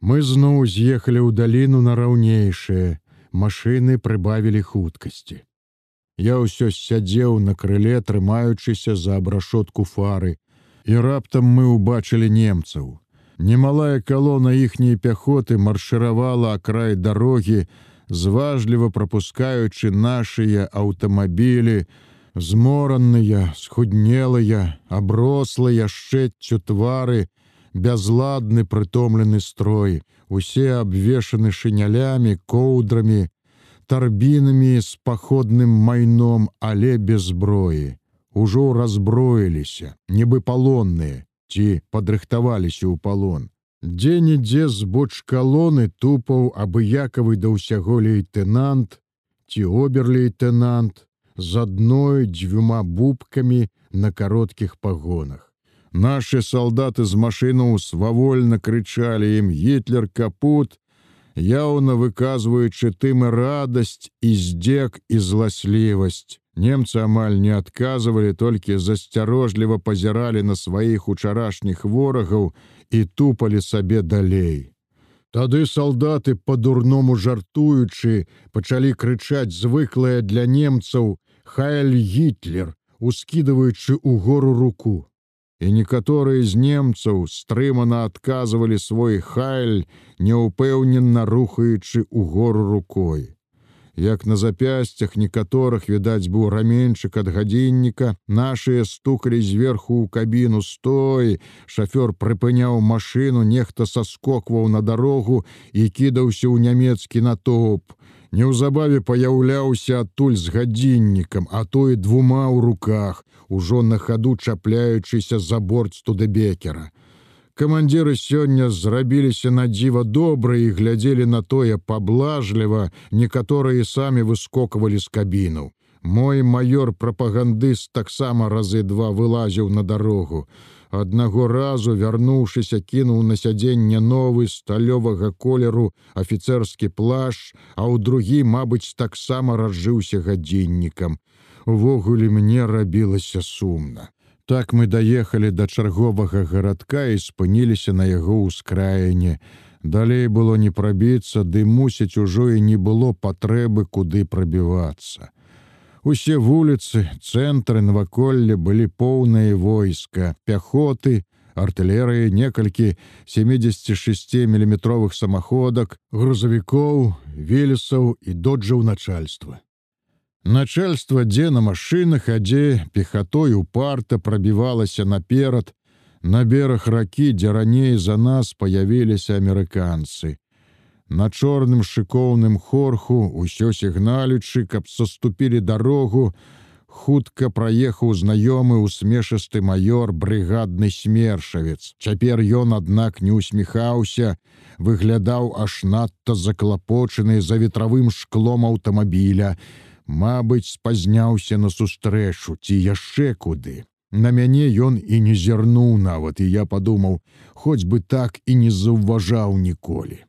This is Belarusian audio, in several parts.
Мы зноў з'ехалі ў даліну на раўнейшае. Машыны прыбавілі хуткасці. Я ўсё сядзеў на крыле, трымаючыся за абрашотку фары, і раптам мы ўбачылі немцаў. Немалая калона іхняй пяхоты маршыравала акрай дарогі, зважліва пропускаючы нашыя аўтамабілі, змораныя, схуднелыя, аброслыя шчэццю твары, бязладны прытомлены строй, усе абвешаны шынялямі, коўдрамі, тарбінамі з паходным майном, але без зброі. Ужо разброіліся, нібы палонныя, ці падрыхтаваліся ў палон. Дзе-нідзе збоч калоны тупаў абыякавы да ўсяго лейтенант ці обер-лейтенант з адной дзвюма бубкамі на кароткіх пагонах. Нашы салдаты з машынаў свавольна крычалі ім гітлер капут, яўна выказваючы тым і радасць і здзек і зласлівасць. Немцы амаль не адказвалі, толькі засцярожліва пазіралі на сваіх учарашніх ворагаў і тупалі сабе далей. Тады салдаты па-дурному жартуючы пачалі крычаць звыклае для немцаў хайль гітлер, ускідваючы ў гору руку і некаторыя з немцаў стрымана адказвалі свой хайль, няўпэўнена рухаючы ў гору рукой. Як на запясцях некаторых відаць быў раменьчык ад гадзінніка, нашыя стукалі зверху ў кабіну стой, шафёр прыпыняў машыну, нехта саскокваў на дарогу і кідаўся ў нямецкі натоп. Неўзабаве паяўляўся адтуль з гадзіннікам, а то і двума ў руках, ужо на хаду чапляючыся за борт студэбекера. Камандзіры сёння зрабіліся на дзіва добра і глядзелі на тое паблажліва, некаторыя самі выскоквалі з кабіну. Мой маёр прапагандыст таксама разы два вылазіў на дарогу. Аднаго разу, вярнуўшыся, кінуў на сядзенне новы сталёвага колеру афіцэрскі плаш, а ў другі, мабыць, таксама разжыўся гадзіннікам. Увогуле мне рабілася сумна. Так мы даехалі да чарговага гарадка і спыніліся на яго ўскраіне. Далей было не прабіцца, ды мусіць ужо і не было патрэбы куды прабівацца. Усе вуліцы, цэнтры наваколле былі поўныя войска, пяхоты, артылерыі, некалькі 76 міліметровых самаходак, грузавікоў, велесаў і доджаў начальства. Начальство дзе на машынах, а дзе пехатой упарта прабівалася наперад, на бераг ракі, дзе раней за нас паявіліся амерыканцы на чорным шыкоўным хорху усё сігналючы, каб саступілі дарогу, хутка праехаў знаёмы усмешасты маёр брыгадны смершавец. Цяпер ён, аднак не усміхаўся, выглядаў аж надта заклапочаны за ветравым шклом аўтамабіля. Мабыць, спазняўся на сустрэчу ці яшчэ куды. На мяне ён і не зірнуў нават, і я падумаў, хоць бы так і не заўважаў ніколі.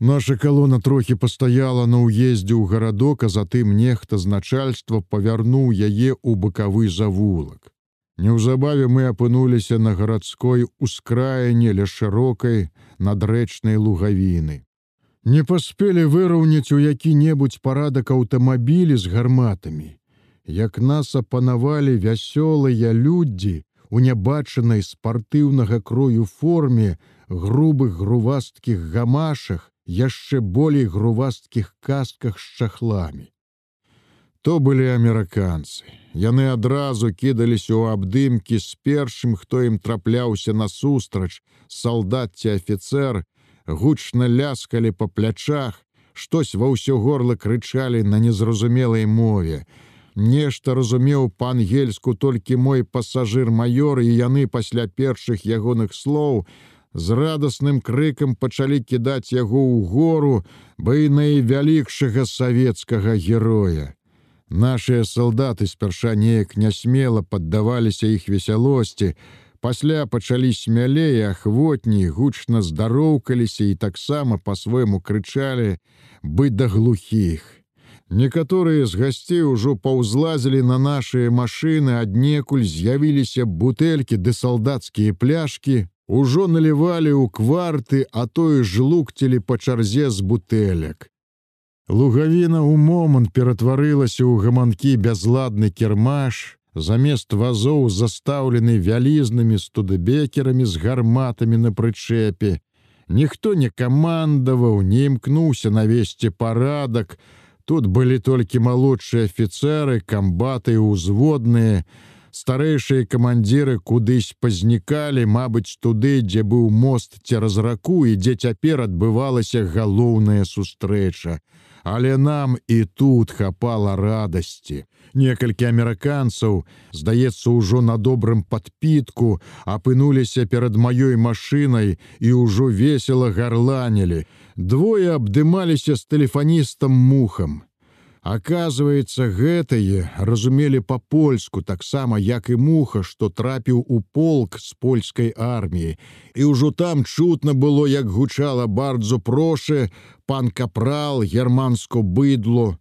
Наша калона трохі пастаяла на ўездзе ў гарадок, а затым нехта з начальства павярнуў яе ў бакавы завулак. Неўзабаве мы апынуліся на гарадской ускраіне ля шырокай надрэчнай лугавіны. Не паспелі выраўняць у які-небудзь парадак аўтамабілі з гарматамі. Як нас апанавалі вясёлыя людзі у нябачанай спартыўнага крою форме, грубых грувасткіх гамашах, яшчэ болей грувасткіх кастках з чахламі. То былі амерыканцы. Яны адразу кідаліся ў абдымкі з першым, хто ім трапляўся насустрач, салдат ці афіцэр, гучна ляскалі па плячах, штось ва ўсё горла крычалі на незразумелай мове. Нешта разумеў па-ангельску толькі мой пасажыр маёр і яны пасля першых ягоных слоў, з радасным крыкам пачалі кідаць яго ў гору бы найвялікшага савецкага героя. Нашыя салдаты спярша неяк нясмела паддаваліся іх весялосці, пасля пачалі смялей ахвотней гучна здароўкаліся і таксама па-свойму крычалі бы да глухіх. Некаторыя з гасцей ужо паўзлазілі на нашыя машыны, аднекуль з'явіліся бутэлькі ды салдацкія пляшкі, Ужо налівалі ў кварты, а то і жлукцілі па чарзе з бутэлек. Лугавіна ў момант ператварылася ў гаманкі бязладны кірмаш, замест вазоў застаўлены вялізнымі студыбекерамі з гарматамі на прычэпе. Ніхто не камандаваў, не імкнуўся навесці парадак. Тут былі толькі малодшыя афіцэры, камбаты і ўзводныя, старэйшыя камандзіры кудысь пазнікалі, мабыць, туды, дзе быў мост цераз раку і дзе цяпер адбывалася галоўная сустрэча. Але нам і тут хапала радасці. Некалькі амерыканцаў, здаецца, ужо на добрым падпітку, апынуліся перад маёй машынай і ўжо весела гарланілі. Двое абдымаліся з тэлефаністам мухам. Аказваецца, гэтае разумелі па-польску таксама, як і муха, што трапіў у полк з польскай арміі. І ўжо там чутна было, як гучала бардзо прошы, пан капрал, германско быдло.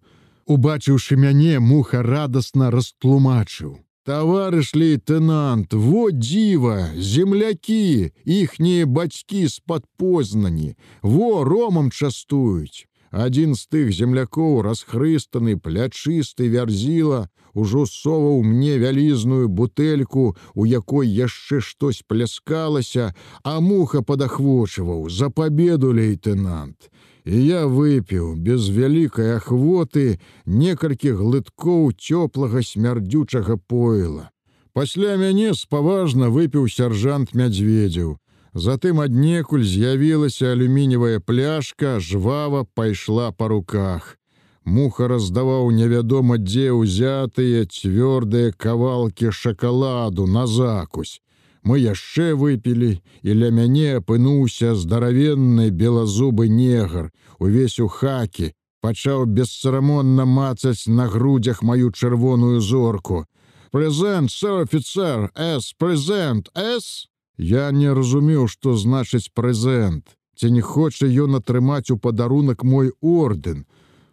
Убачыўшы мяне, муха радасна растлумачыў. Таварыш лейтенант, во дзіва, землякі, іхнія бацькі з-пад познані, во ромам частуюць. Адзін з тых землякоў, расхрыстаны, плячысты вярзіла, ужо соваў мне вялізную бутэльку, у якой яшчэ штось пляскалася, а муха падахвочваў за пабеду лейтенант. І я выпіў без вялікай ахвоты некалькі глыткоў цёплага смярдзючага пойла. Пасля мяне спаважна выпіў сяржант мядзведзяў. Затым аднекуль з'явілася алюміневая пляшка, жвава пайшла па руках. Муха раздаваў невядома дзе ўзятыя цвёрдыя кавалкі шакаладу на закусь. Мы яшчэ выпілі, і ля мяне апынуўся здаравенны белазубы негр, увесь у хакі, пачаў бесцарамонна мацаць на грудзях маю чырвоную зорку. Прэзент, сэр офіцер, С, прэзент, С. Я не разумеў, што значыць прэзент, ці не хоча ён атрымаць у падарунак мой ордэн.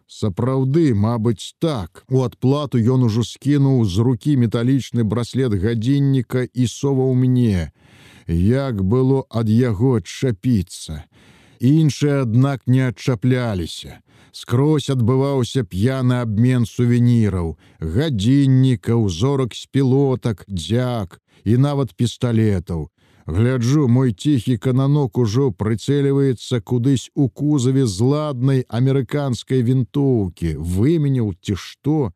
Сапраўды, мабыць, так. У адплату ён ужо скінуў з рукі металічны браслет гадзінніка і соваў мне. Як было ад яго адчапіцца. Іншыя, аднак, не адчапляліся. Скрозь адбываўся п'яны абмен сувеніраў, гадзіннікаў, зорак з пілотак, дзяк і нават пісталетаў. Гляджу, мой ціхі кананок ужо прыцэліваецца кудысь у кузаве з ладнай амерыканскай вінтоўкі, выменіў ці што.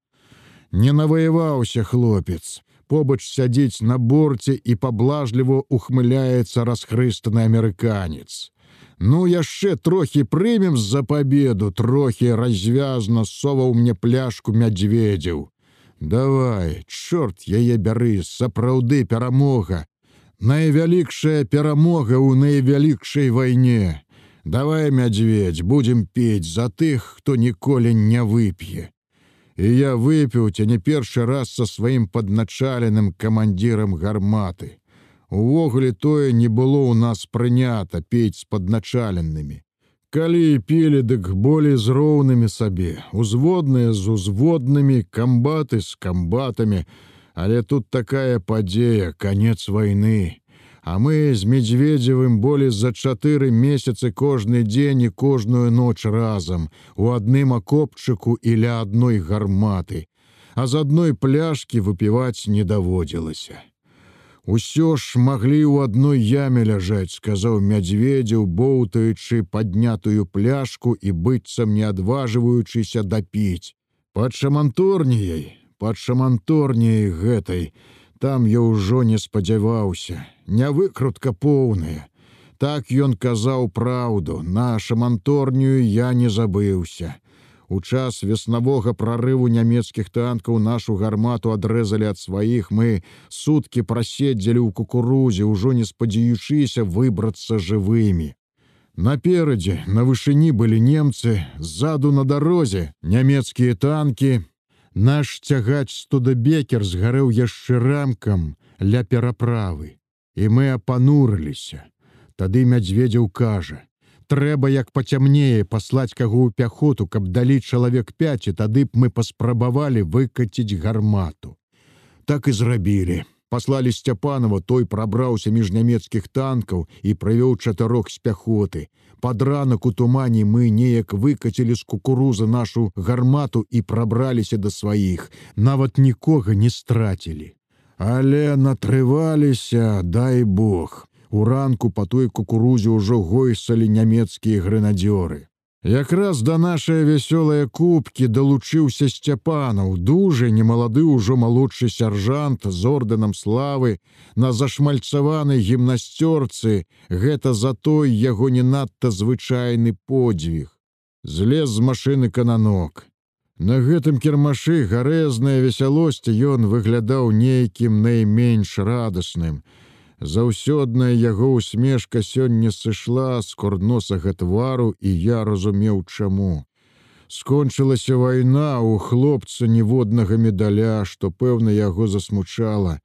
Не наваяваўся хлопец. Побач сядзіць на борце і паблажліва ухмыляецца расхрыстаны амерыканец. Ну яшчэ трохі прымем з-за пабеду, трохі развязна соваў мне пляшку мядзведзяў. Давай, чорт яе бяры, сапраўды перамога, Найвялікшая перамога ў найвялікшай вайне. Давай, мядзведь, будзем пець за тых, хто ніколі не вып'е. І я выпіў ці не першы раз са сваім падначаленым камандзірам гарматы. Увогуле тое не было ў нас прынята пець з падначаленымі. Калі пілі, дык болей з роўнымі сабе, узводныя з узводнымі, камбаты з камбатамі, Але тут такая падзея, конец войны. А мы з медзведзевым болей за чатыры месяцы кожны дзень і кожную ноч разам, у адным акопчыку і ля адной гарматы, а з адной пляшкі выпіваць не даводзілася. Усё ж маглі ў адной яме ляжаць, сказаў мядзведзеў, боўтаючы паднятую пляшку і быццам не адважваючыся дапіць. Пад шаманторніяй пад шаманторняй гэтай, там я ўжо не спадзяваўся, не выкрутка поўная. Так ён казаў праўду, на шаманторнюю я не забыўся. У час веснавога прарыву нямецкіх танкаў нашу гармату адрэзалі ад сваіх мы суткі праседзелі ў кукурузе, ужо не спадзяючыся выбрацца жывымі. Наперадзе на вышыні былі немцы, ззаду на дарозе нямецкія танкі, Наш цягач студабекер згарэў яшчэ рамкам ля пераправы, і мы апанурыліся. Тады мядзведзяў кажа: трэба як пацямнее паслаць каго ў пяхоту, каб далі чалавек 5 і тады б мы паспрабавалі выкаціць гармату. Так і зрабілі. Паслалі сцяпанова той прабраўся між нямецкіх танкаў і правёў чатырох з пяхоты. Пад ранак у тумане мы неяк выкацілі з кукурузы нашу гармату і прабраліся да сваіх, нават нікога не страцілі. Але натрываліся, дай Бог. У ранку па той кукурузе ўжо гойсалі нямецкія грэнадзёры. Якраз да нашай вясёлыя кубкі далучыўся сцяпанаў, дужы немалады ўжо малодшы сяржант з ордэнам славы на зашмальцаванай гімнасцёрцы, гэта за той яго не надта звычайны подзвіг. Злез з машыны кананок. На гэтым кірмашы гарэзная весялосць ён выглядаў нейкім найменш радасным, Заўсёдная яго усмешка сёння сышла з курносага твару, і я разумеў, чаму. Скончылася вайна у хлопца ніводнага медаля, што пэўна яго засмучала.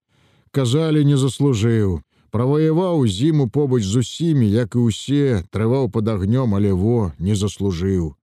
Казалі, не заслужыў. Праваяваў зіму побач з усімі, як і ўсе, трываў пад агнём, але во не заслужыў.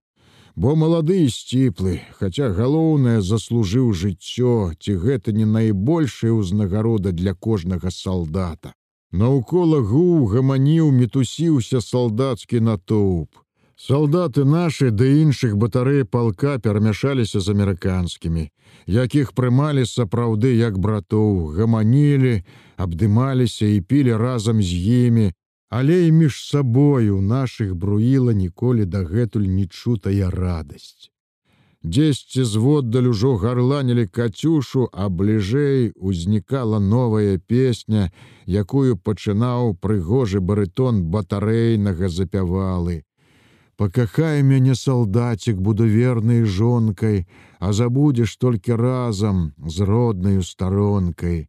Бо малады і сціплы, хаця галоўнае заслужыў жыццё, ці гэта не найбольшая ўзнагарода для кожнага салдата. Наўкола гуў гаманіў мітусіўся салдацкі натоўп. Салдаты нашы ды іншых батарэй палка перамяшаліся з амерыканскімі, якіх прымалі сапраўды як братоў, гаманілі, абдымаліся і пілі разам з імі, але і між сабою нашых бруіла ніколі дагэтуль нечутая радасць. Дзесьці зводдаль ужо гарланілі кацюшу, а бліжэй узнікала новая песня, якую пачынаў прыгожы барытон батарэйнага запявалы. Пакахай мяне салдацік буду вернай жонкай, а забудзеш толькі разам з роднаю старонкай.